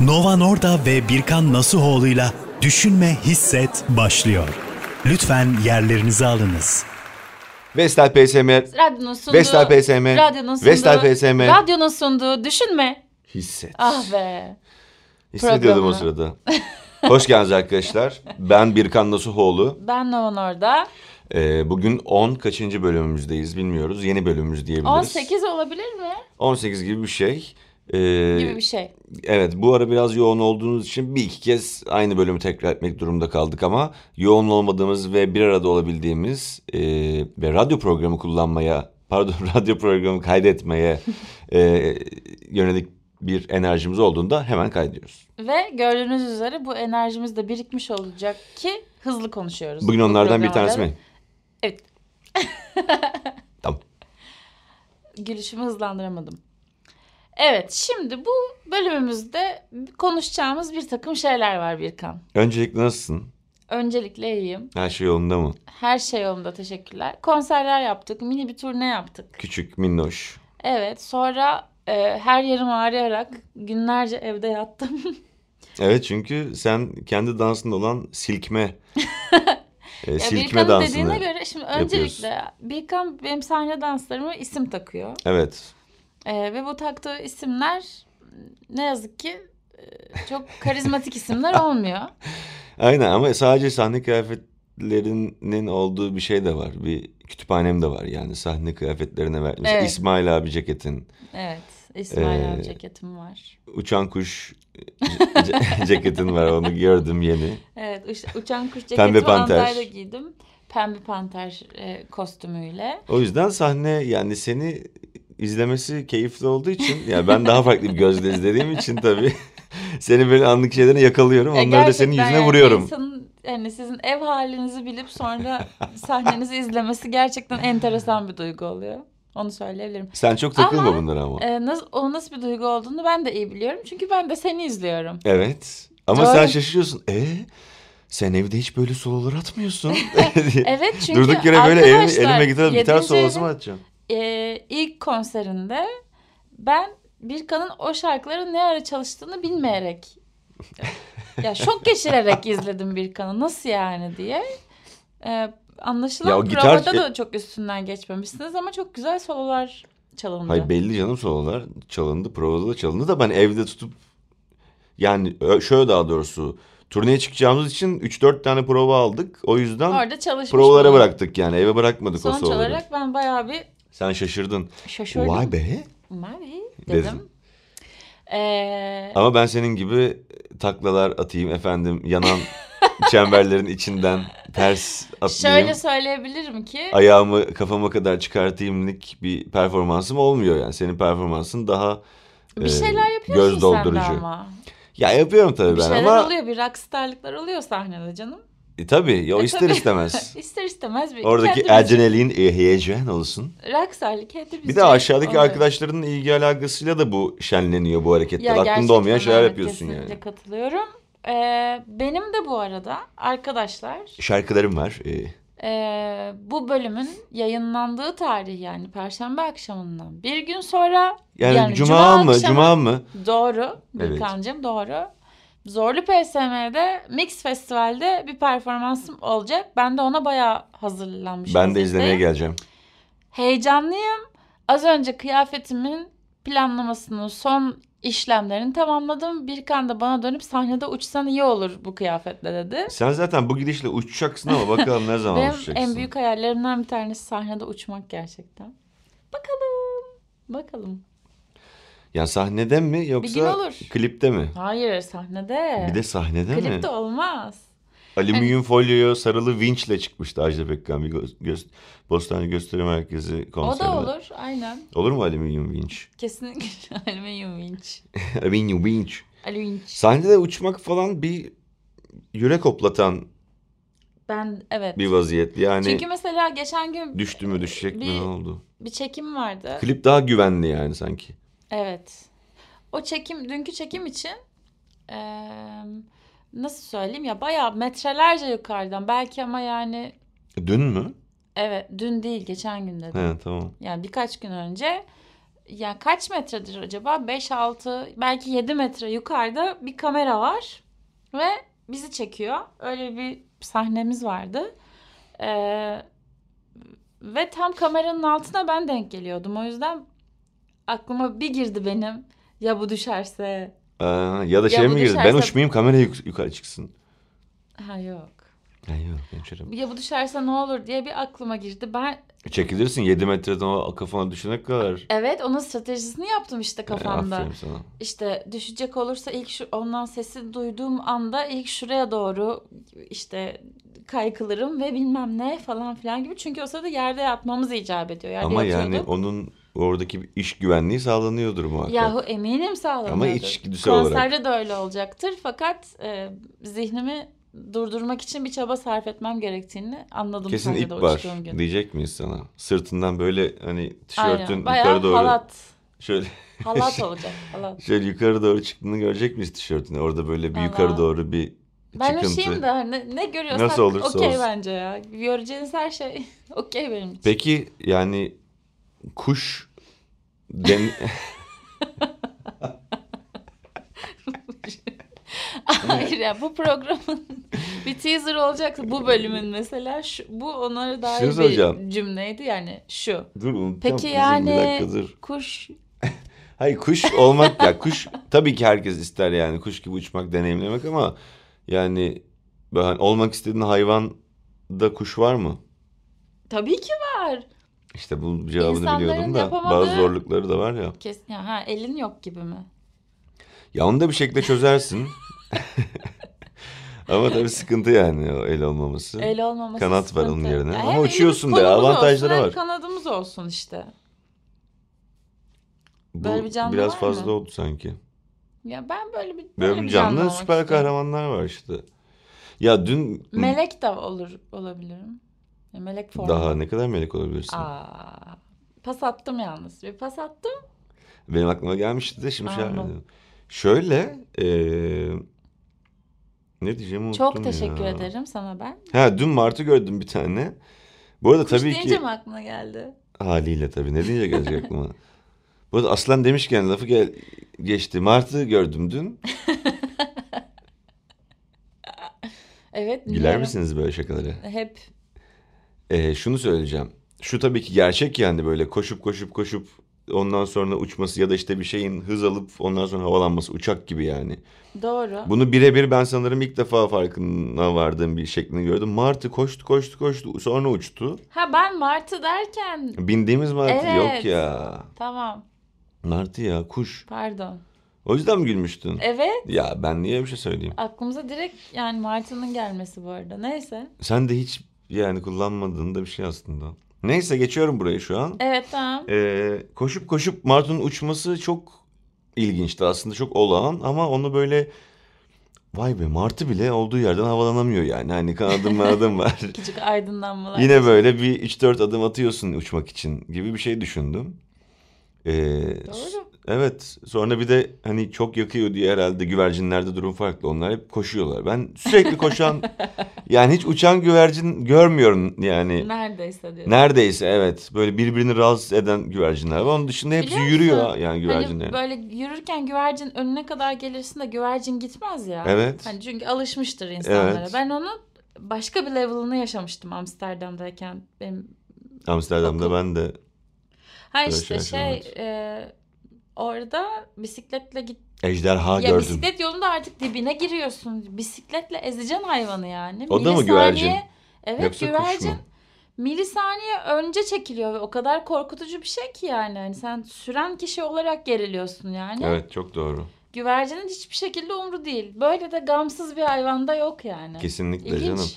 Nova Norda ve Birkan Nasuhoğlu'yla Düşünme Hisset başlıyor. Lütfen yerlerinizi alınız. Vestel PSM Radyonun sunduğu. Vestel PSM Radyonun sunduğu. Vestel PSM Radyonun sunduğu. Düşünme. Hisset. Ah be. Hissediyordum o programı. sırada. Hoş geldiniz arkadaşlar. Ben Birkan Nasuhoğlu. Ben Novan orada. Ee, bugün 10 kaçıncı bölümümüzdeyiz bilmiyoruz. Yeni bölümümüz diyebiliriz. 18 olabilir mi? 18 gibi bir şey. Ee, Gibi bir şey. Evet bu ara biraz yoğun olduğunuz için bir iki kez aynı bölümü tekrar etmek durumunda kaldık ama yoğun olmadığımız ve bir arada olabildiğimiz e, ve radyo programı kullanmaya pardon radyo programı kaydetmeye e, yönelik bir enerjimiz olduğunda hemen kaydediyoruz. Ve gördüğünüz üzere bu enerjimiz de birikmiş olacak ki hızlı konuşuyoruz. Bugün bu onlardan bir tanesi mi? Evet. Tamam. Gülüşümü hızlandıramadım. Evet şimdi bu bölümümüzde konuşacağımız bir takım şeyler var Birkan. Öncelikle nasılsın? Öncelikle iyiyim. Her şey yolunda mı? Her şey yolunda teşekkürler. Konserler yaptık, mini bir turne yaptık. Küçük, minnoş. Evet sonra e, her yerim ağrıyarak günlerce evde yattım. Evet çünkü sen kendi dansında olan silkme e, silkme dansını. dediğine göre şimdi öncelikle Birkan benim sahne danslarıma isim takıyor. Evet. E, ve bu taktığı isimler ne yazık ki e, çok karizmatik isimler olmuyor. Aynen ama sadece sahne kıyafetlerinin olduğu bir şey de var. Bir kütüphanem de var yani sahne kıyafetlerine ver. Mesela Evet. İsmail abi ceketin, Evet İsmail Ee, abi ceketim var. uçan kuş ce- ceketin var onu gördüm yeni. Evet uç- uçan kuş Pembe ceketimi panter. Antalya'da giydim. Pembe panter e, kostümüyle. O yüzden sahne yani seni izlemesi keyifli olduğu için ya ben daha farklı bir gözle izlediğim için tabii seni böyle anlık şeylerine yakalıyorum. Ya Onları da senin yüzüne yani vuruyorum. insanın yani sizin ev halinizi bilip sonra sahnenizi izlemesi gerçekten enteresan bir duygu oluyor. Onu söyleyebilirim. Sen çok takılma Ama, bunlara ama. Ee, nasıl, o nasıl bir duygu olduğunu ben de iyi biliyorum. Çünkü ben de seni izliyorum. Evet. Ama Doğru. sen şaşırıyorsun. E sen evde hiç böyle sololar atmıyorsun. Evet çünkü Durduk yere böyle elime gitar, gitar solosu mu atacağım? E, ilk konserinde ben Birkan'ın o şarkıları ne ara çalıştığını bilmeyerek ya şok geçirerek izledim Birkan'ı nasıl yani diye. Ee, anlaşılan Ya o gitar- provada da çok üstünden geçmemişsiniz ama çok güzel sololar çalındı. Hayır belli canım sololar çalındı. Provada da çalındı da ben evde tutup yani şöyle daha doğrusu turneye çıkacağımız için 3-4 tane prova aldık. O yüzden Orada provalara bulundum. bıraktık yani eve bırakmadık o Sonuç soloları. olarak ben bayağı bir Sen şaşırdın. şaşırdım. Vay be. Mavi Dedim. dedim. Ee, Ama ben senin gibi taklalar atayım efendim yanan çemberlerin içinden ters atlayayım. şöyle söyleyebilirim ki ayağımı kafama kadar çıkartayımlık bir performansım olmuyor yani. Senin performansın daha bir e, şeyler yapıyorsun göz sen de doldurucu. ama. Ya yapıyorum tabii Bir ben şeyler ama oluyor, bir rockstarlıklar oluyor sahnede canım. E, tabii ya E, ister tabii. istemez. İster istemez bir Oradaki adrenalin e, heyecan olsun. rockstarlık hepimizce Bir de aşağıdaki oluyor. arkadaşlarının ilgi alakasıyla da bu şenleniyor bu hareketler. Ya Aklında olmayan şeyler evet, yapıyorsun yani. katılıyorum. Ee, benim de bu arada arkadaşlar Şarkılarım var. e, ee, bu bölümün yayınlandığı tarih yani Perşembe akşamından bir gün sonra yani, cuma, mı? akşamı- Cuma mı? Doğru. Evet. Birkancığım doğru. Zorlu PSM'de Mix Festival'de bir performansım olacak. Ben de ona bayağı hazırlanmış Ben de izlemeye geleceğim. Heyecanlıyım. Az önce kıyafetimin planlamasının son işlemlerini tamamladım. Birkan da bana dönüp sahnede uçsan iyi olur bu kıyafetle dedi. Sen zaten bu gidişle uçacaksın ama bakalım ne zaman Benim uçacaksın. en büyük hayallerimden bir tanesi sahnede uçmak gerçekten. Bakalım. Bakalım. Ya sahnede mi yoksa gün olur. klipte mi? Hayır sahnede. Bir de sahnede mi? Klipte olmaz. Alüminyum folyoya sarılı vinçle çıkmıştı Ajda Pekkan bir gö- göz Bostane Gösteri Merkezi O konserine. da olur. Aynen. Olur mu alüminyum vinç? Kesinlikle alüminyum vinç. alüminyum vinç. Alüvinç. Sahnede uçmak falan bir yürek hoplatan Ben evet. bir vaziyet. Yani Çünkü mesela geçen gün düştü mü düşecek mi bir- ne oldu? bir çekim vardı. Klip daha güvenli yani sanki. Evet. O çekim, dünkü çekim için eee, nasıl söyleyeyim ya bayağı metrelerce yukarıdan belki ama yani Dün mü? evet dün değil geçen gün dedim. He tamam. Yani birkaç gün önce ya kaç metredir acaba? 5 6 belki 7 metre yukarıda bir kamera var ve bizi çekiyor. Öyle bir sahnemiz vardı. Ee, ve tam kameranın altına ben denk geliyordum. O yüzden aklıma bir girdi benim. Ya bu düşerse. Aa, ya da Ya şey bu mi girdi? Ben düşerse- uçmayayım kamera yuk- yukarı çıksın. Ha yok. Ha, yok hemşerim. Ya bu düşerse ne olur diye bir aklıma girdi. Ben Çekilirsin 7 metreden o kafana düşene kadar. evet onun stratejisini yaptım işte kafamda. Aferin sana. İşte düşecek olursa ilk şu ondan sesi duyduğum anda ilk şuraya doğru işte kaykılırım ve bilmem ne falan filan gibi. Çünkü o sırada yerde yatmamız icap ediyor. Yerde Ama yani yatıyorduk. onun oradaki iş güvenliği sağlanıyordur muhakkak. Yahu eminim sağlanıyordur. Ama içgüdüsel olarak. Konserde de öyle olacaktır. Fakat e, zihnimi durdurmak için bir çaba sarf etmem gerektiğini anladım. Kesin ip var gün. diyecek miyiz sana? Sırtından böyle hani tişörtün Aynen. Bayağı yukarı doğru halat. şöyle Halat olacak. Halat. şöyle yukarı doğru çıktığını görecek miyiz tişörtüne? Orada böyle bir Vallahi. yukarı doğru bir Ben çıkıntı. üşüyeyim de ne, ne görüyorsak okey bence ya. Göreceğiniz her şey okey benim için. Peki yani kuş den Hayır ya bu programın bir teaser olacaksa bu bölümün mesela şu, bu onlara dair Şunu bir soracağım. cümleydi yani şu. dur unutacağım. Peki yani bir dakika dur. kuş Hayır kuş olmak ya kuş tabii ki herkes ister yani kuş gibi uçmak deneyimlemek ama yani ben olmak istediğin hayvanda kuş var mı? tabii ki var. İşte bu cevabını İnsanların biliyordum da yapamadığı- bazı zorlukları da var ya. Kes, ya, ha, elin yok gibi mi? Ya onu da bir şekilde çözersin. Ama tabii sıkıntı yani o el olmaması. El olmaması Kanat var onun sıkıntı. yerine. Ya Ama hem uçuyorsun elimiz, da kolumuz avantajları olsun, hem var. kanadımız olsun işte. Bu böyle bir canlı biraz var fazla mı? oldu sanki. Ya ben böyle bir Böyle bir canlı olmak süper istiyorum. kahramanlar var işte. Ya dün Melek de olur olabilirim. Melek formu. daha ne kadar melek olabilirsin? Aa, pas attım yalnız. Bir pas attım. Benim aklıma gelmişti de şimdi şey yapmadım. Şöyle eee, ne diyeceğimi unuttum Çok teşekkür ya. ederim sana ben. Ha dün Martı gördüm bir tane. Bu arada Kuş tabii ki mi aklına geldi? haliyle tabii ne deyince gelecek aklıma. Bu arada Aslan demişken lafı gel geçti. Martı gördüm dün. Evet. Güler biliyorum. misiniz böyle şakalara? Hep. Ee, şunu söyleyeceğim. Şu tabii ki gerçek yani böyle koşup koşup koşup ondan sonra uçması ya da işte bir şeyin hız alıp ondan sonra havalanması uçak gibi yani. Doğru. Bunu birebir ben sanırım ilk defa farkına vardığım bir şeklini gördüm. Martı koştu koştu koştu sonra uçtu. Ha ben Martı derken. Bindiğimiz martı yok Evet. ya. Tamam. Martı ya kuş. Pardon. O yüzden mi gülmüştün? Evet. Ya ben niye bir şey söyleyeyim? Aklımıza direkt yani Martı'nın gelmesi bu arada. Neyse. Sen de hiç yani kullanmadığın da bir şey aslında. Neyse geçiyorum burayı şu an. Evet tamam. Ee, koşup koşup Martı'nın uçması çok ilginçti aslında çok olağan ama onu böyle vay be Martı bile olduğu yerden havalanamıyor yani hani kanadım manadım var. Küçük aydınlanmalar. Yine böyle bir 3-4 adım atıyorsun uçmak için gibi bir şey düşündüm. Ee, Doğru. Evet sonra bir de hani çok yakıyor diye herhalde güvercinlerde durum farklı. Onlar hep koşuyorlar. Ben sürekli koşan yani hiç uçan güvercin görmüyorum yani. Neredeyse diyor. Neredeyse evet böyle birbirini rahatsız eden güvercinler var. Onun dışında hepsi Biliyor yürüyor musun? yani güvercinler. Hani böyle yürürken güvercin önüne kadar gelirsin de güvercin gitmez ya. Evet. Hani çünkü alışmıştır insanlara. Evet. Ben onun başka bir level'ını yaşamıştım Amsterdam'dayken. Benim Amsterdam'da Okul. ben de ha işte şey şey e, orada bisikletle git. ejderha ya gördüm. bisiklet yolunda artık dibine giriyorsun. Bisikletle ezeceksin hayvanı yani. O da mı güvercin? Evet Yoksa kuş güvercin. mu? Milisaniye önce çekiliyor ve o kadar korkutucu bir şey ki yani. Hani sen süren kişi olarak geriliyorsun yani. Evet çok doğru. Güvercinin hiçbir şekilde umru değil. Böyle de gamsız bir hayvanda yok yani. Kesinlikle İlginç. canım.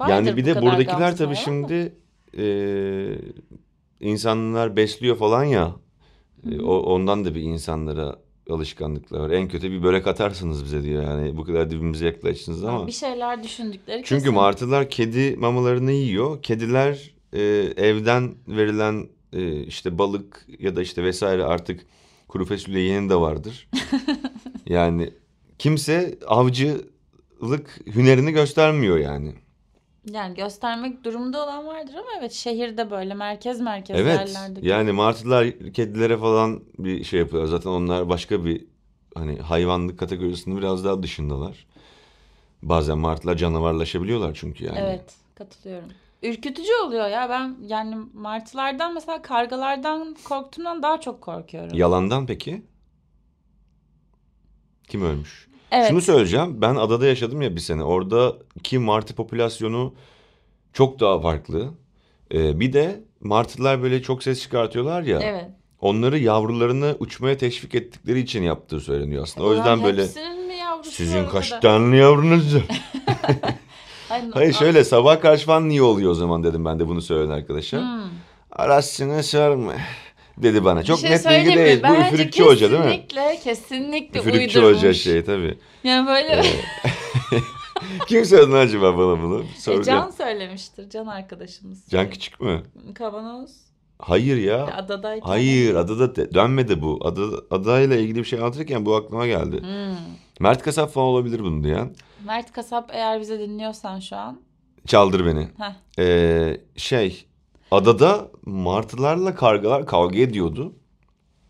Vardır yani bir de buradakiler tabii şimdi e, insanlar besliyor falan ya. E, o, ondan da bir insanlara alışkanlıklar var. En kötü bir börek atarsınız bize diyor yani bu kadar dibimize yaklaştınız ama. Bir şeyler düşündükleri Çünkü kesin. martılar kedi mamalarını yiyor. Kediler e, evden verilen e, işte balık ya da işte vesaire artık kuru fasulye yeni de vardır. yani kimse avcılık hünerini göstermiyor yani. Yani göstermek durumunda olan vardır ama evet şehirde böyle merkez merkez Evet. yerlerde. Yani martılar kedilere falan bir şey yapıyorlar. Zaten onlar başka bir hani hayvanlık kategorisinin biraz daha dışındalar. Bazen martılar canavarlaşabiliyorlar çünkü yani. Evet katılıyorum. Ürkütücü oluyor ya ben yani martılardan mesela kargalardan korktuğumdan daha çok korkuyorum. Yalandan peki? Kim ölmüş? Evet. Şunu söyleyeceğim. Ben adada yaşadım ya bir sene. Oradaki martı popülasyonu çok daha farklı. Ee, bir de martılar böyle çok ses çıkartıyorlar ya. Evet. Onları yavrularını uçmaya teşvik ettikleri için yaptığı söyleniyor aslında. O Ulan yüzden böyle hepsinin mi yavrusu sizin var kaç orada? tane yavrunuz var? Ay, Hayır şöyle sabah karşı falan niye oluyor o zaman dedim ben de bunu söyleyen arkadaşa. Hmm. Arasını sorma dedi bana. Çok Bir şey net bilgi değil. Bu üfürükçü hoca değil mi? Kesinlikle kesinlikle Üfürükçü uydurmuş. hoca şey tabii. Yani böyle Kim söyledi acaba bana bunu? E. Can söylemiştir. Can arkadaşımız. Can küçük mü? Kavanoz. Hayır ya. Adadayken. Hayır adada de- dönmedi bu. Ada, adayla ilgili bir şey anlatırken bu aklıma geldi. Hmm. Mert Kasap falan olabilir bunu diyen. Mert Kasap eğer bize dinliyorsan şu an. Çaldır beni. Heh. Ee, şey adada martılarla kargalar kavga ediyordu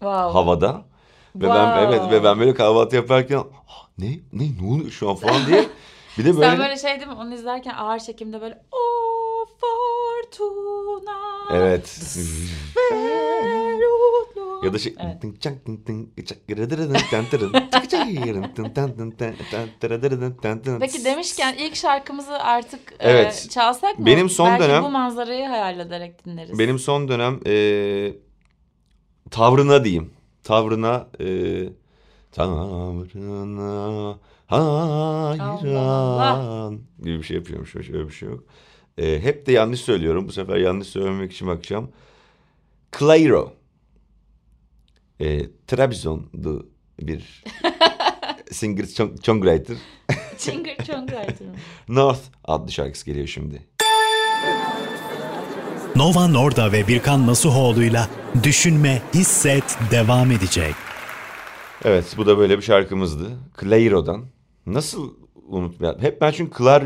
Wow. havada. Ve ben Wow. evet ve ben böyle kahvaltı yaparken "Ah, ne ne ne oluyor şu an falan diye bir de böyle, Sen böyle şey değil mi? Onu izlerken ağır çekimde böyle o fortuna. evet ya da şey Evet. Peki demişken ilk şarkımızı artık e, Evet. çalsak mı? Benim son Belki dönem- bu manzarayı hayal ederek dinleriz. benim son dönem e, tavrına diyeyim tavrına e, tavrına hayran gibi bir şey yapıyormuş şöyle bir şey yok. E, hep de yanlış söylüyorum bu sefer yanlış söylememek için bakacağım. Clairo e, Trabzon'du bir singer songwriter Chinger Chongwriter. North adlı şarkısı geliyor şimdi. Nova Norda ve Birkan Nasuhoğlu'yla Düşünme, Hisset devam edecek. Evet bu da böyle bir şarkımızdı. Clairo'dan. Nasıl unutmayalım? Hep ben çünkü Clar,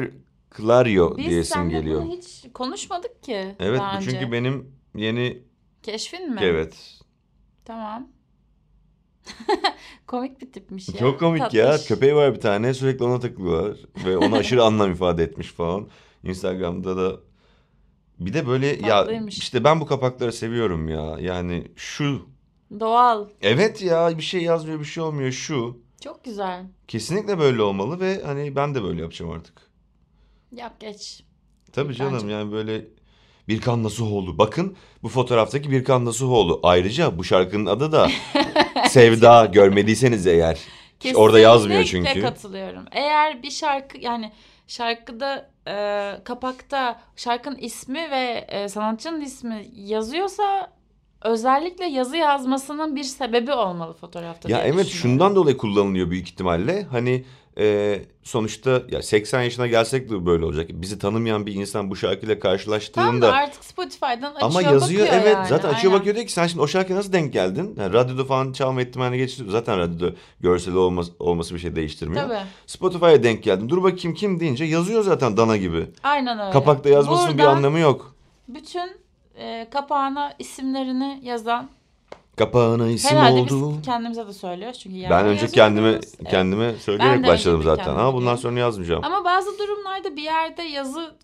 Clario Biz diyesim seninle geliyor. bunu hiç konuşmadık ki Evet daha bu önce. çünkü benim yeni... Keşfin mi? Evet. Tamam. Komik bir tipmiş ya. Çok komik ya. Tatlış. Köpeği var bir tane sürekli ona takılıyorlar. Ve ona aşırı anlam ifade etmiş falan. Instagram'da da bir de böyle ya Tatlıymış. işte ben bu kapakları seviyorum ya. Yani şu Doğal. evet ya bir şey yazmıyor bir şey olmuyor şu. Çok güzel. Kesinlikle böyle olmalı ve hani ben de böyle yapacağım artık. Yap geç. Tabii Bence. canım yani böyle Birkan Nasuhoğlu. Bakın bu fotoğraftaki Birkan Nasuhoğlu. Ayrıca bu şarkının adı da Sevda görmediyseniz eğer. Orada yazmıyor Kesinlikle çünkü. katılıyorum. Eğer bir şarkı yani şarkıda e, kapakta şarkının ismi ve e, sanatçının ismi yazıyorsa özellikle yazı yazmasının bir sebebi olmalı fotoğrafta. Ya evet şundan dolayı kullanılıyor büyük ihtimalle. Hani e, sonuçta ya 80 yaşına gelsek de böyle olacak. Bizi tanımayan bir insan bu şarkıyla Tamam da karşılaştığında artık Spotify'dan açıyor ama yazıyor bakıyor evet yani. zaten açıyor Aynen. bakıyor diyor ki sen şimdi o şarkıya nasıl denk geldin? Yani radyoda falan çalma ihtimaline geçti. Zaten radyoda görseli olması, olması bir şey değiştirmiyor. Tabii. Spotify'a denk geldin. Dur bakayım kim deyince yazıyor zaten dana gibi. Aynen öyle. Kapakta yazmasının bir Buradan anlamı yok. Bütün e, kapağına isimlerini yazan Kapağına isim herhalde oldu. biz kendimize de söylüyoruz çünkü Ben yani önce yazıyoruz. kendime Evet. kendime söyleyerek Ben başladım zaten. kendime Ama bundan diyorum. sonra yazmayacağım. Ama bazı durumlarda bir yerde yazı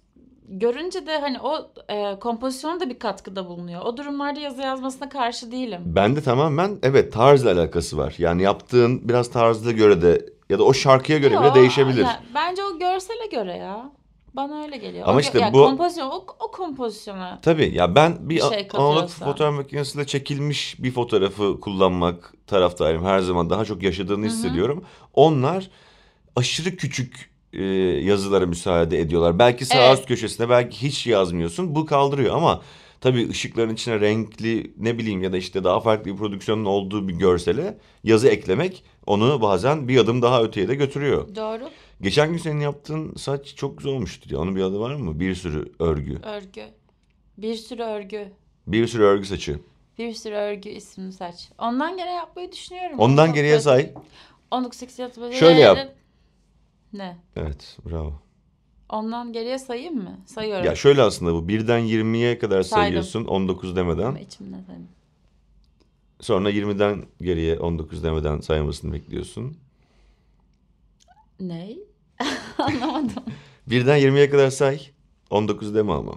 görünce de hani o e, kompozisyona da bir katkıda bulunuyor. O durumlarda yazı yazmasına karşı değilim. Ben de tamamen evet tarzla alakası var. Yani yaptığın biraz tarzına göre de ya da o şarkıya göre bile Yo, değişebilir. ya, bence o görsele göre ya. Bana öyle geliyor. Ama O işte ya bu- kompozisyon o, o kompozisyona. Tabii ya ben bir Bir şey analog fotoğraf makinesiyle çekilmiş bir fotoğrafı kullanmak taraftarıyım. Her zaman daha çok yaşadığını hissediyorum. Onlar aşırı küçük e, yazılara müsaade ediyorlar. Belki sağ Evet. üst köşesine belki hiç yazmıyorsun. Bu kaldırıyor ama tabii ışıkların içine renkli ne bileyim ya da işte daha farklı bir prodüksiyonun olduğu bir görsele yazı eklemek onu bazen bir adım daha öteye de götürüyor. Doğru. Geçen gün senin yaptığın saç çok güzel olmuştu diye. Onun bir adı var mı? Bir sürü örgü. Örgü. Bir sürü örgü. Bir sürü örgü saçı. Bir sürü örgü isimli saç. Ondan gene yapmayı düşünüyorum. Ondan Çok geriye böyle- say. 19 yatı böyle. Şöyle yap. Ne? Evet bravo. Ondan geriye sayayım mı? Sayıyorum. Ya şöyle aslında bu birden 20'ye kadar Saydım. sayıyorsun 19 demeden. İçimden saydım. Sonra 20'den geriye 19 demeden saymasını bekliyorsun. Ne? Anlamadım. Birden 20'ye kadar say. 19 deme ama.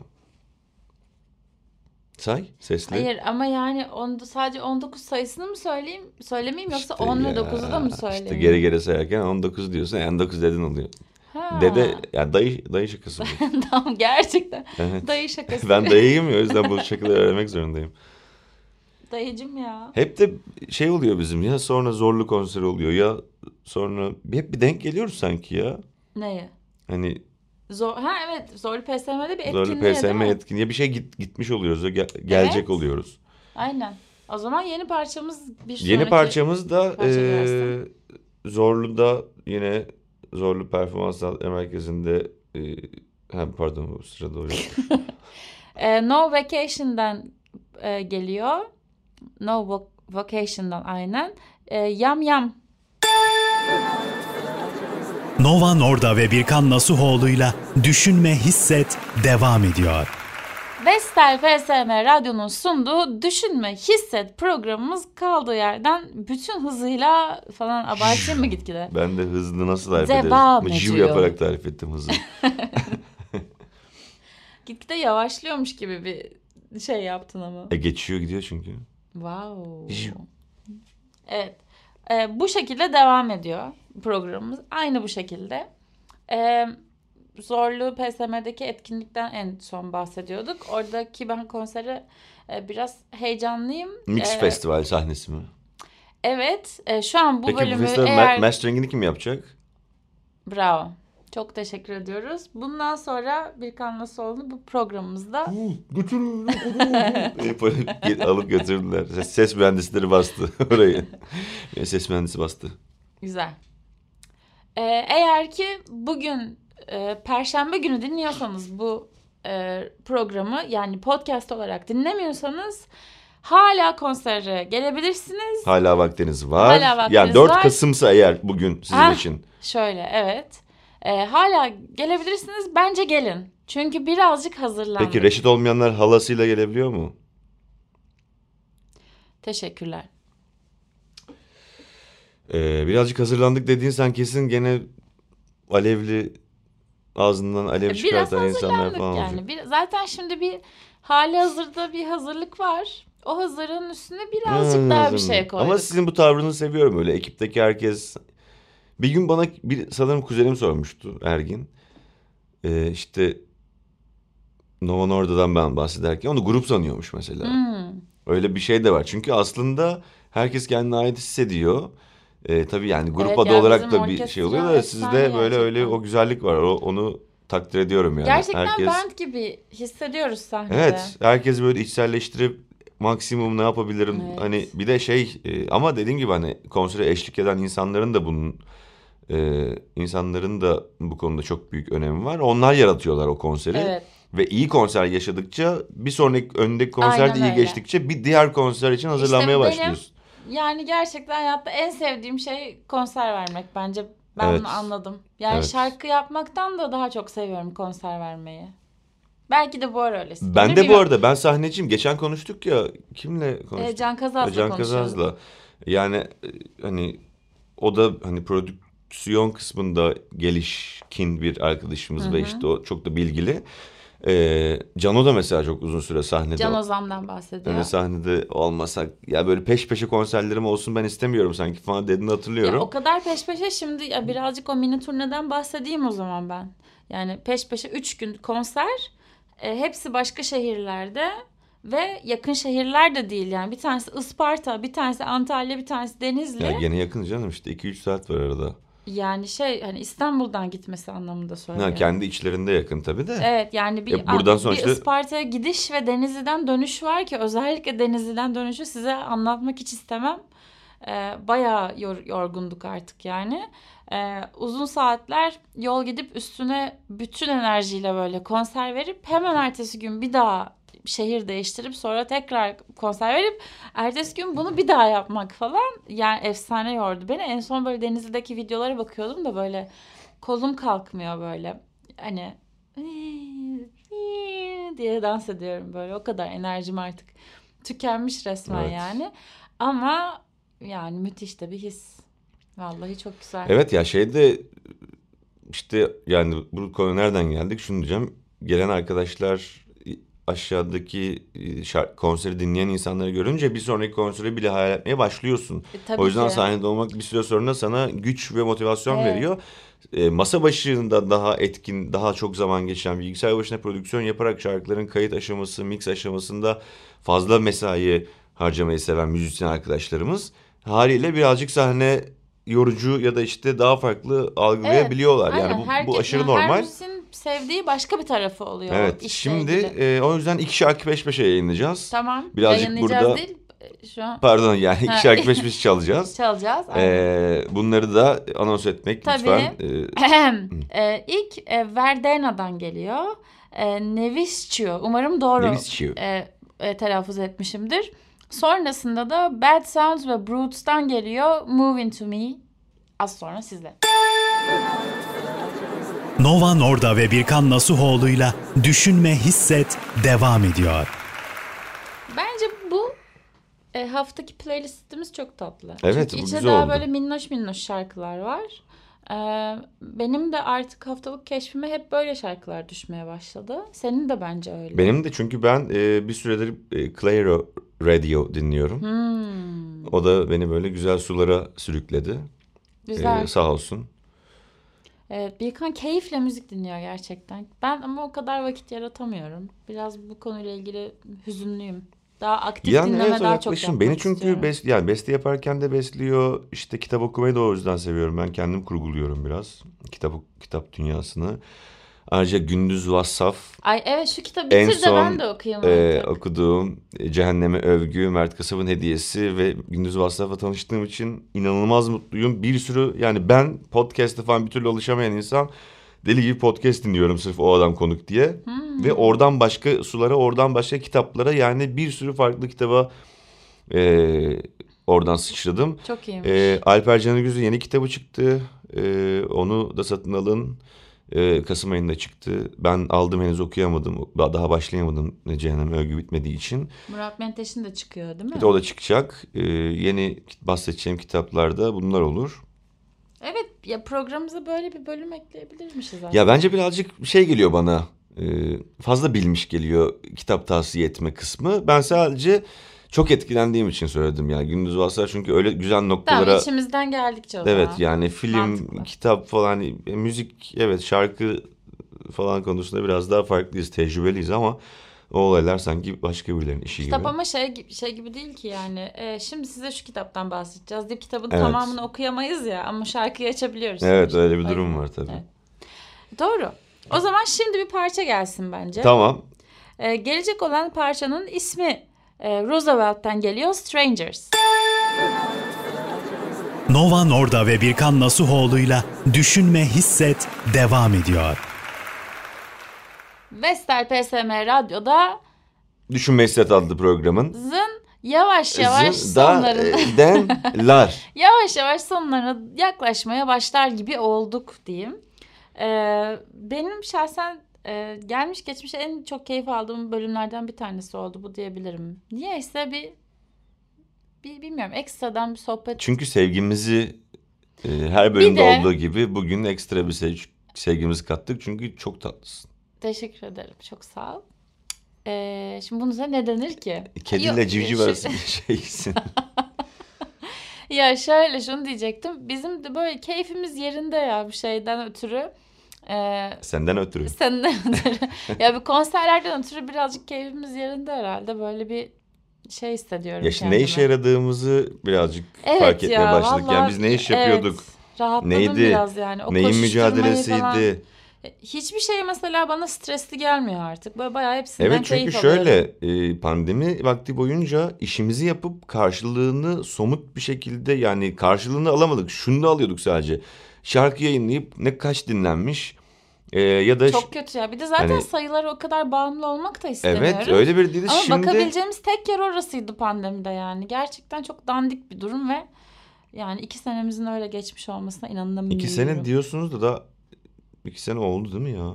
Say sesli. Hayır ama yani on, sadece 19 sayısını mı söyleyeyim, söylemeyeyim yoksa İşte 10 ve ya, 9'u da mı söyleyeyim? İşte geri geri sayarken 19 diyorsun. Yani 19 dedin oluyor. Ha. Dede yani dayı dayı şakası bu. tamam gerçekten. Evet. Dayı şakası. ben dayıyım ya o yüzden bu şakaları öğrenmek zorundayım. Dayıcım ya. Hep de şey oluyor bizim ya sonra zorlu konser oluyor ya sonra hep bir denk geliyoruz sanki ya. Neye? Hani Zor, ha evet Zorlu PSM'de bir zorlu etkinliğe değil PSM etkinliğe bir şey git, gitmiş oluyoruz. ya, gel- gelecek Evet. oluyoruz. Aynen. O zaman yeni parçamız bir. Yeni parçamız da parça gelsin. Zorlu'da yine Zorlu Performans Merkezi'nde eee, ha, pardon bu sırada. Ee, no Vacation'dan e, geliyor. No Vo- Vacation'dan aynen. Ee, yam Yam. Nova Norda ve Birkan Nasuhoğlu'yla Düşünme Hisset devam ediyor. Vestel FSM Radyo'nun sunduğu Düşünme Hisset programımız kaldığı yerden bütün hızıyla falan abartayım mı gitgide? Ben de hızını nasıl tarif Devam ederim? Jiv ediyor. yaparak tarif ettim hızı. Gitgide yavaşlıyormuş gibi bir şey yaptın ama. e geçiyor gidiyor çünkü. Wow. Evet. Ee, bu şekilde devam ediyor programımız. Aynı bu şekilde. Ee, Zorlu PSM'deki etkinlikten en son bahsediyorduk. Oradaki ben konseri e, biraz heyecanlıyım. Mix Ee, Festival sahnesi mi? Evet. e, şu an bu Peki bu bölümü festivalin eğer... ma- masteringini kim yapacak? Bravo. Çok teşekkür ediyoruz. Bundan sonra Birkan Nasoğlu bu programımızda Götürün. Alıp götürdüler. Ses, ses mühendisleri bastı orayı. ses mühendisi bastı. Güzel. Ee, eğer ki bugün e, Perşembe günü dinliyorsanız bu e, programı yani podcast olarak dinlemiyorsanız hala konsere gelebilirsiniz. Hala vaktiniz var. Hala vaktiniz yani 4 var. Kasım'sa eğer bugün sizin Ah. için. Şöyle evet. E, hala gelebilirsiniz. Bence gelin. Çünkü birazcık hazırlandık. Peki reşit olmayanlar halasıyla gelebiliyor mu? Teşekkürler. Ee, birazcık hazırlandık dediğin sen kesin gene alevli ağzından alev E, Biraz çıkartan insanlar hazırlandık falan olacak. yani. Bir, zaten şimdi bir hali hazırda bir hazırlık var. O hazırın üstüne birazcık Hmm, daha bir şey koyduk. Ama sizin bu tavrınızı seviyorum öyle. Ekipteki herkes... Bir gün bana bir sanırım kuzenim sormuştu Ergin. Ee, işte Nova Norda'dan ben bahsederken onu grup sanıyormuş mesela. Hmm. Öyle bir şey de var. Çünkü aslında herkes kendine ait hissediyor. Ee, tabii yani grup Evet, adı yani olarak da bir şey oluyor da sizde böyle öyle o güzellik var. O, onu takdir ediyorum yani. Gerçekten herkes, band gibi hissediyoruz sahnede. Evet, herkes böyle içselleştirip maksimum ne yapabilirim Evet. hani bir de şey e, ama dediğim gibi hani konsere eşlik eden insanların da bunun e, insanların da bu konuda çok büyük önemi var. Onlar yaratıyorlar o konseri Evet. ve iyi konser yaşadıkça bir sonraki öndeki konser de Aynen iyi öyle. geçtikçe bir diğer konser için hazırlanmaya benim- başlıyorsun. Yani gerçekten hayatta en sevdiğim şey konser vermek bence. Ben Evet. bunu anladım. Yani Evet. şarkı yapmaktan da daha çok seviyorum konser vermeyi. Belki de bu ara öylesin. Ben de bu arada ben sahneciyim. Geçen konuştuk ya kimle konuştuk? Ee, Can Kazaz'la Can. Kazaz'la. Yani e, hani o da hani prodüksiyon kısmında gelişkin bir arkadaşımız Hı ve işte o çok da bilgili. Ee, Cano da mesela çok uzun süre sahnede. Can Ozan'dan bahsediyor. Hani sahnede olmasak ya böyle peş peşe konserlerim olsun ben istemiyorum sanki falan dediğini hatırlıyorum. Ya o kadar peş peşe şimdi ya birazcık o mini turneden bahsedeyim o zaman ben. Yani peş peşe üç gün konser. e, hepsi başka şehirlerde ve yakın şehirler de değil yani. Bir tanesi Isparta, bir tanesi Antalya, bir tanesi Denizli. Ya gene yakın canım işte 2-3 saat var arada. Yani şey hani İstanbul'dan gitmesi anlamında söylüyorum. Ha, kendi içlerinde yakın tabii de. Evet yani bir, Ya buradan sonra bir Isparta'ya gidiş ve Denizli'den dönüş var ki özellikle Denizli'den dönüşü size anlatmak hiç istemem. Ee, bayağı yor- yorgunduk artık yani. Ee, uzun saatler yol gidip üstüne bütün enerjiyle böyle konser verip hemen ertesi gün bir daha şehir değiştirip sonra tekrar konser verip ertesi gün bunu bir daha yapmak falan yani efsane yordu beni. En son böyle Denizli'deki videolara bakıyordum da böyle kolum kalkmıyor böyle. Hani diye dans ediyorum böyle. O kadar enerjim artık tükenmiş resmen Evet. yani. Ama yani müthiş de bir his. Vallahi çok güzel. Evet ya şeyde işte yani bu konu nereden geldik şunu diyeceğim. Gelen arkadaşlar aşağıdaki şarkı, konseri dinleyen insanları görünce bir sonraki konseri bile hayal etmeye başlıyorsun. E, tabii o yüzden ki. sahnede olmak bir süre sonra sana güç ve motivasyon Evet. veriyor. E, masa başında daha etkin, daha çok zaman geçen bilgisayar başına prodüksiyon yaparak şarkıların kayıt aşaması, mix aşamasında fazla mesai harcamayı seven müzisyen arkadaşlarımız haliyle birazcık sahne yorucu ya da işte daha farklı algılayabiliyorlar. Aynen, Yani bu, bu herkes- aşırı yani Her normal. Sevdiği başka bir tarafı oluyor. Evet. Şimdi ilgili. e, o yüzden iki şarkı peş peşe yayınlayacağız. Tamam. birazcık burada- değil. e, Şu an Pardon yani iki şarkı peş peşe çalacağız. çalacağız. aynen. E, bunları da anons etmek Tabii. lütfen. E, e, ilk e, Verdena'dan geliyor. E, Neviscio. Umarım doğru Neviscio. e, e, telaffuz etmişimdir. Sonrasında da Bad Sounds ve Brutes'tan geliyor Move Into Me. Az sonra sizle. Nova Norda ve Birkan Nasuhoğlu'yla Düşünme Hisset devam ediyor. Bence bu e, haftaki playlistimiz çok tatlı. Evet, Çünkü bu içinde güzel daha oldu. böyle minnoş minnoş şarkılar var. E, benim de artık haftalık keşfime hep böyle şarkılar düşmeye başladı. Senin de bence öyle. Benim de çünkü ben e, bir süredir e, Clairo Radio dinliyorum. Hmm, O da beni böyle güzel sulara sürükledi. güzel. E, sağ olsun. Evet, Birkan keyifle müzik dinliyor gerçekten. Ben ama o kadar vakit yaratamıyorum. Biraz bu konuyla ilgili hüzünlüyüm. Daha aktif Yani dinleme evet daha çok yapmak Beni çünkü istiyorum. bes, yani beste yaparken de besliyor. İşte kitap okumayı da o yüzden seviyorum. Ben kendim kurguluyorum biraz. Kitap kitap dünyasını. Ayrıca Gündüz Vassaf Ay evet şu kitabı En bitir de son, ben de okuyayım e, okuduğum e, Cehenneme Övgü, Mert Kasab'ın hediyesi ve Gündüz Vassaf'la tanıştığım için inanılmaz mutluyum. Bir sürü yani ben podcast'e falan bir türlü alışamayan insan deli gibi podcast dinliyorum sırf o adam konuk diye. Hmm. Ve oradan başka sulara, oradan başka kitaplara yani bir sürü farklı kitaba e, oradan sıçradım. Çok iyiymiş. E, Alper Canıgüz'ün yeni kitabı çıktı. E, onu da satın alın. E, Kasım ayında çıktı. Ben aldım henüz okuyamadım. Daha başlayamadım Cehennem Övgü bitmediği için. Murat Menteş'in de çıkıyor değil mi? De o da çıkacak. E, yeni bahsedeceğim kitaplarda bunlar olur. Evet ya programımıza böyle bir bölüm ekleyebilirmişiz aslında. Ya bence birazcık şey geliyor bana. e, fazla bilmiş geliyor kitap tavsiye etme kısmı. Ben sadece çok etkilendiğim için söyledim yani Gündüz Vassar çünkü öyle güzel noktalara Tamam içimizden geldikçe o zaman. Evet yani film, Mantıklı. kitap falan, e, müzik, evet şarkı falan konusunda biraz daha farklıyız, tecrübeliyiz ama o olaylar sanki başka birilerinin işi Kitap gibi. ama şey, şey gibi değil ki yani. E, şimdi size şu kitaptan bahsedeceğiz deyip kitabın Evet. tamamını okuyamayız ya ama şarkıyı açabiliyoruz. Evet öyle bir durum var tabii. Evet. Doğru. O zaman şimdi bir parça gelsin bence. Tamam. E, gelecek olan parçanın ismi e, Roosevelt'ten geliyor Strangers. Nova Norda ve Birkan Nasuhoğlu'yla Düşünme Hisset devam ediyor. Vestel PSM Radyo'da Düşünme Hisset adlı programın zın yavaş yavaş sonlarına e, yavaş yavaş sonlarına yaklaşmaya başlar gibi olduk diyeyim. Ee, benim şahsen e, gelmiş geçmiş en çok keyif aldığım bölümlerden bir tanesi oldu bu diyebilirim. Niyeyse bir bir bilmiyorum ekstradan bir sohbet. Çünkü sevgimizi e, her bölümde de- olduğu gibi bugün ekstra bir sev- sevgimizi kattık. Çünkü çok tatlısın. Teşekkür ederim çok sağ ol. Ee, şimdi bunun ne denir ki? Kediyle Yok, civciv arası bir şeysin. Ya şöyle şunu diyecektim. Bizim de böyle keyfimiz yerinde ya bir şeyden ötürü. Ee, Senden ötürü. Senden ötürü. ya bir konserlerden ötürü birazcık keyfimiz yerinde herhalde. Böyle bir şey hissediyorum Ya şimdi ne işe yaradığımızı birazcık Evet fark etmeye ya, başladık. Yani vallahi- biz ne iş evet, yapıyorduk? rahatladım Neydi? biraz yani. O Neyin mücadelesiydi? falan- Hiçbir şey mesela bana stresli gelmiyor artık. Böyle bayağı hepsinden Evet çünkü keyif şöyle alıyorum. e, pandemi vakti boyunca işimizi yapıp karşılığını somut bir şekilde yani karşılığını alamadık. Şunu da alıyorduk sadece. Şarkı yayınlayıp ne kaç dinlenmiş e, ya da Çok kötü ya. Bir de zaten Hani- sayılara o kadar bağımlı olmak da istemiyoruz. evet öyle bir değil Ama şimdi bakabileceğimiz tek yer orasıydı pandemide yani. Gerçekten çok dandik bir durum ve yani iki senemizin öyle geçmiş olmasına inanamıyorum. iki sene diyorsunuz da da iki sene oldu değil mi ya?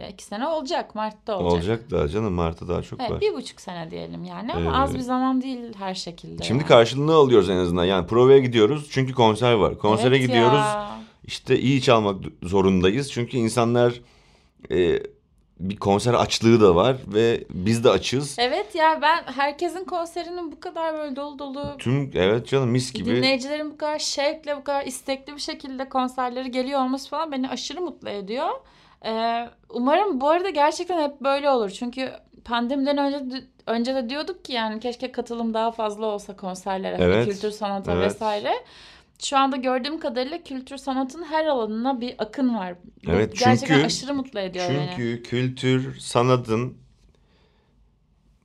Ya iki sene olacak. Mart'ta olacak. Olacak da canım Mart'ta daha çok Evet, var. bir buçuk sene diyelim yani ama Ee, az bir zaman değil her şekilde. Şimdi yani. karşılığını alıyoruz en azından. Yani provaya gidiyoruz çünkü konser var. Konsere Evet gidiyoruz. ya. İşte iyi çalmak zorundayız. Çünkü insanlar e, bir konser açlığı da var ve biz de açız. Evet ya ben herkesin konserinin bu kadar böyle dolu dolu Tüm evet canım mis gibi. dinleyicilerin bu kadar şevkle bu kadar istekli bir şekilde konserleri geliyor olması falan beni aşırı mutlu ediyor. Ee, umarım bu arada gerçekten hep böyle olur. Çünkü pandemiden önce önce de diyorduk ki yani keşke katılım daha fazla olsa konserlere, hani Evet, kültür sanata evet. vesaire. Şu anda gördüğüm kadarıyla kültür sanatın her alanına bir akın var. Evet, gerçekten çünkü- aşırı mutlu ediyor beni. Çünkü kültür, sanatın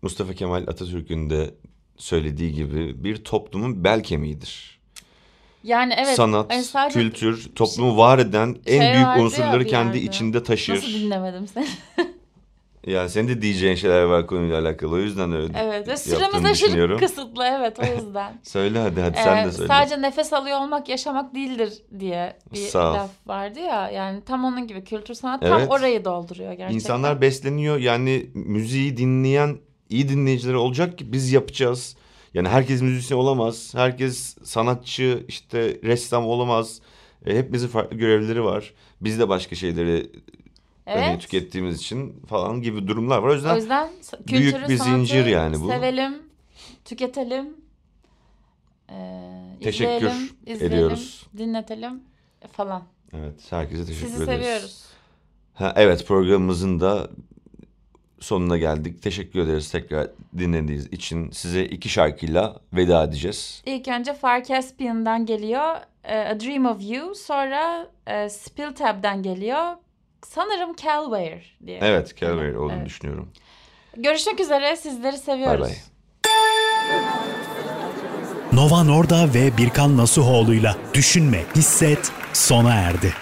Mustafa Kemal Atatürk'ün de söylediği gibi bir toplumun bel kemiğidir. Yani evet. Sanat, hani sadece kültür toplumu var eden en şey büyük ya unsurları kendi yerde. içinde taşır. Nasıl dinlemedim seni? Yani senin de diyeceğin şeyler var konuyla alakalı. O yüzden öyle Evet ve süremiz aşırı kısıtlı evet o yüzden. Söyle hadi hadi sen Ee, de söyle. Sadece nefes alıyor olmak yaşamak değildir diye bir Sağ ol. laf vardı ya. Yani tam onun gibi kültür sanat tam Evet. orayı dolduruyor gerçekten. İnsanlar besleniyor yani müziği dinleyen iyi dinleyicileri olacak ki biz yapacağız. Yani herkes müzisyen olamaz. Herkes sanatçı işte ressam olamaz. E, hepimizin farklı görevleri var. Biz de başka şeyleri hani evet. tükettiğimiz için falan gibi durumlar var. O yüzden O yüzden sa- büyük kültürü, bir sanatı zincir yani bu. Sevelim, tüketelim, ee, Teşekkür izleyelim, izleyelim, ediyoruz. dinletelim falan. evet herkese teşekkür Sizi ederiz. seviyoruz. Ha, evet programımızın da sonuna geldik. Teşekkür ederiz tekrar dinlediğiniz için. Size iki şarkıyla veda edeceğiz. İlk önce Far Caspian'dan geliyor e, A Dream of You. Sonra e, Spill Tab'den geliyor. Sanırım Calware diye. Evet Calvary olduğunu evet. düşünüyorum. Görüşmek üzere. Sizleri Bay seviyoruz. bay. Nova Norda ve Birkan Nasuhoğlu'yla Düşünme, Hisset sona erdi.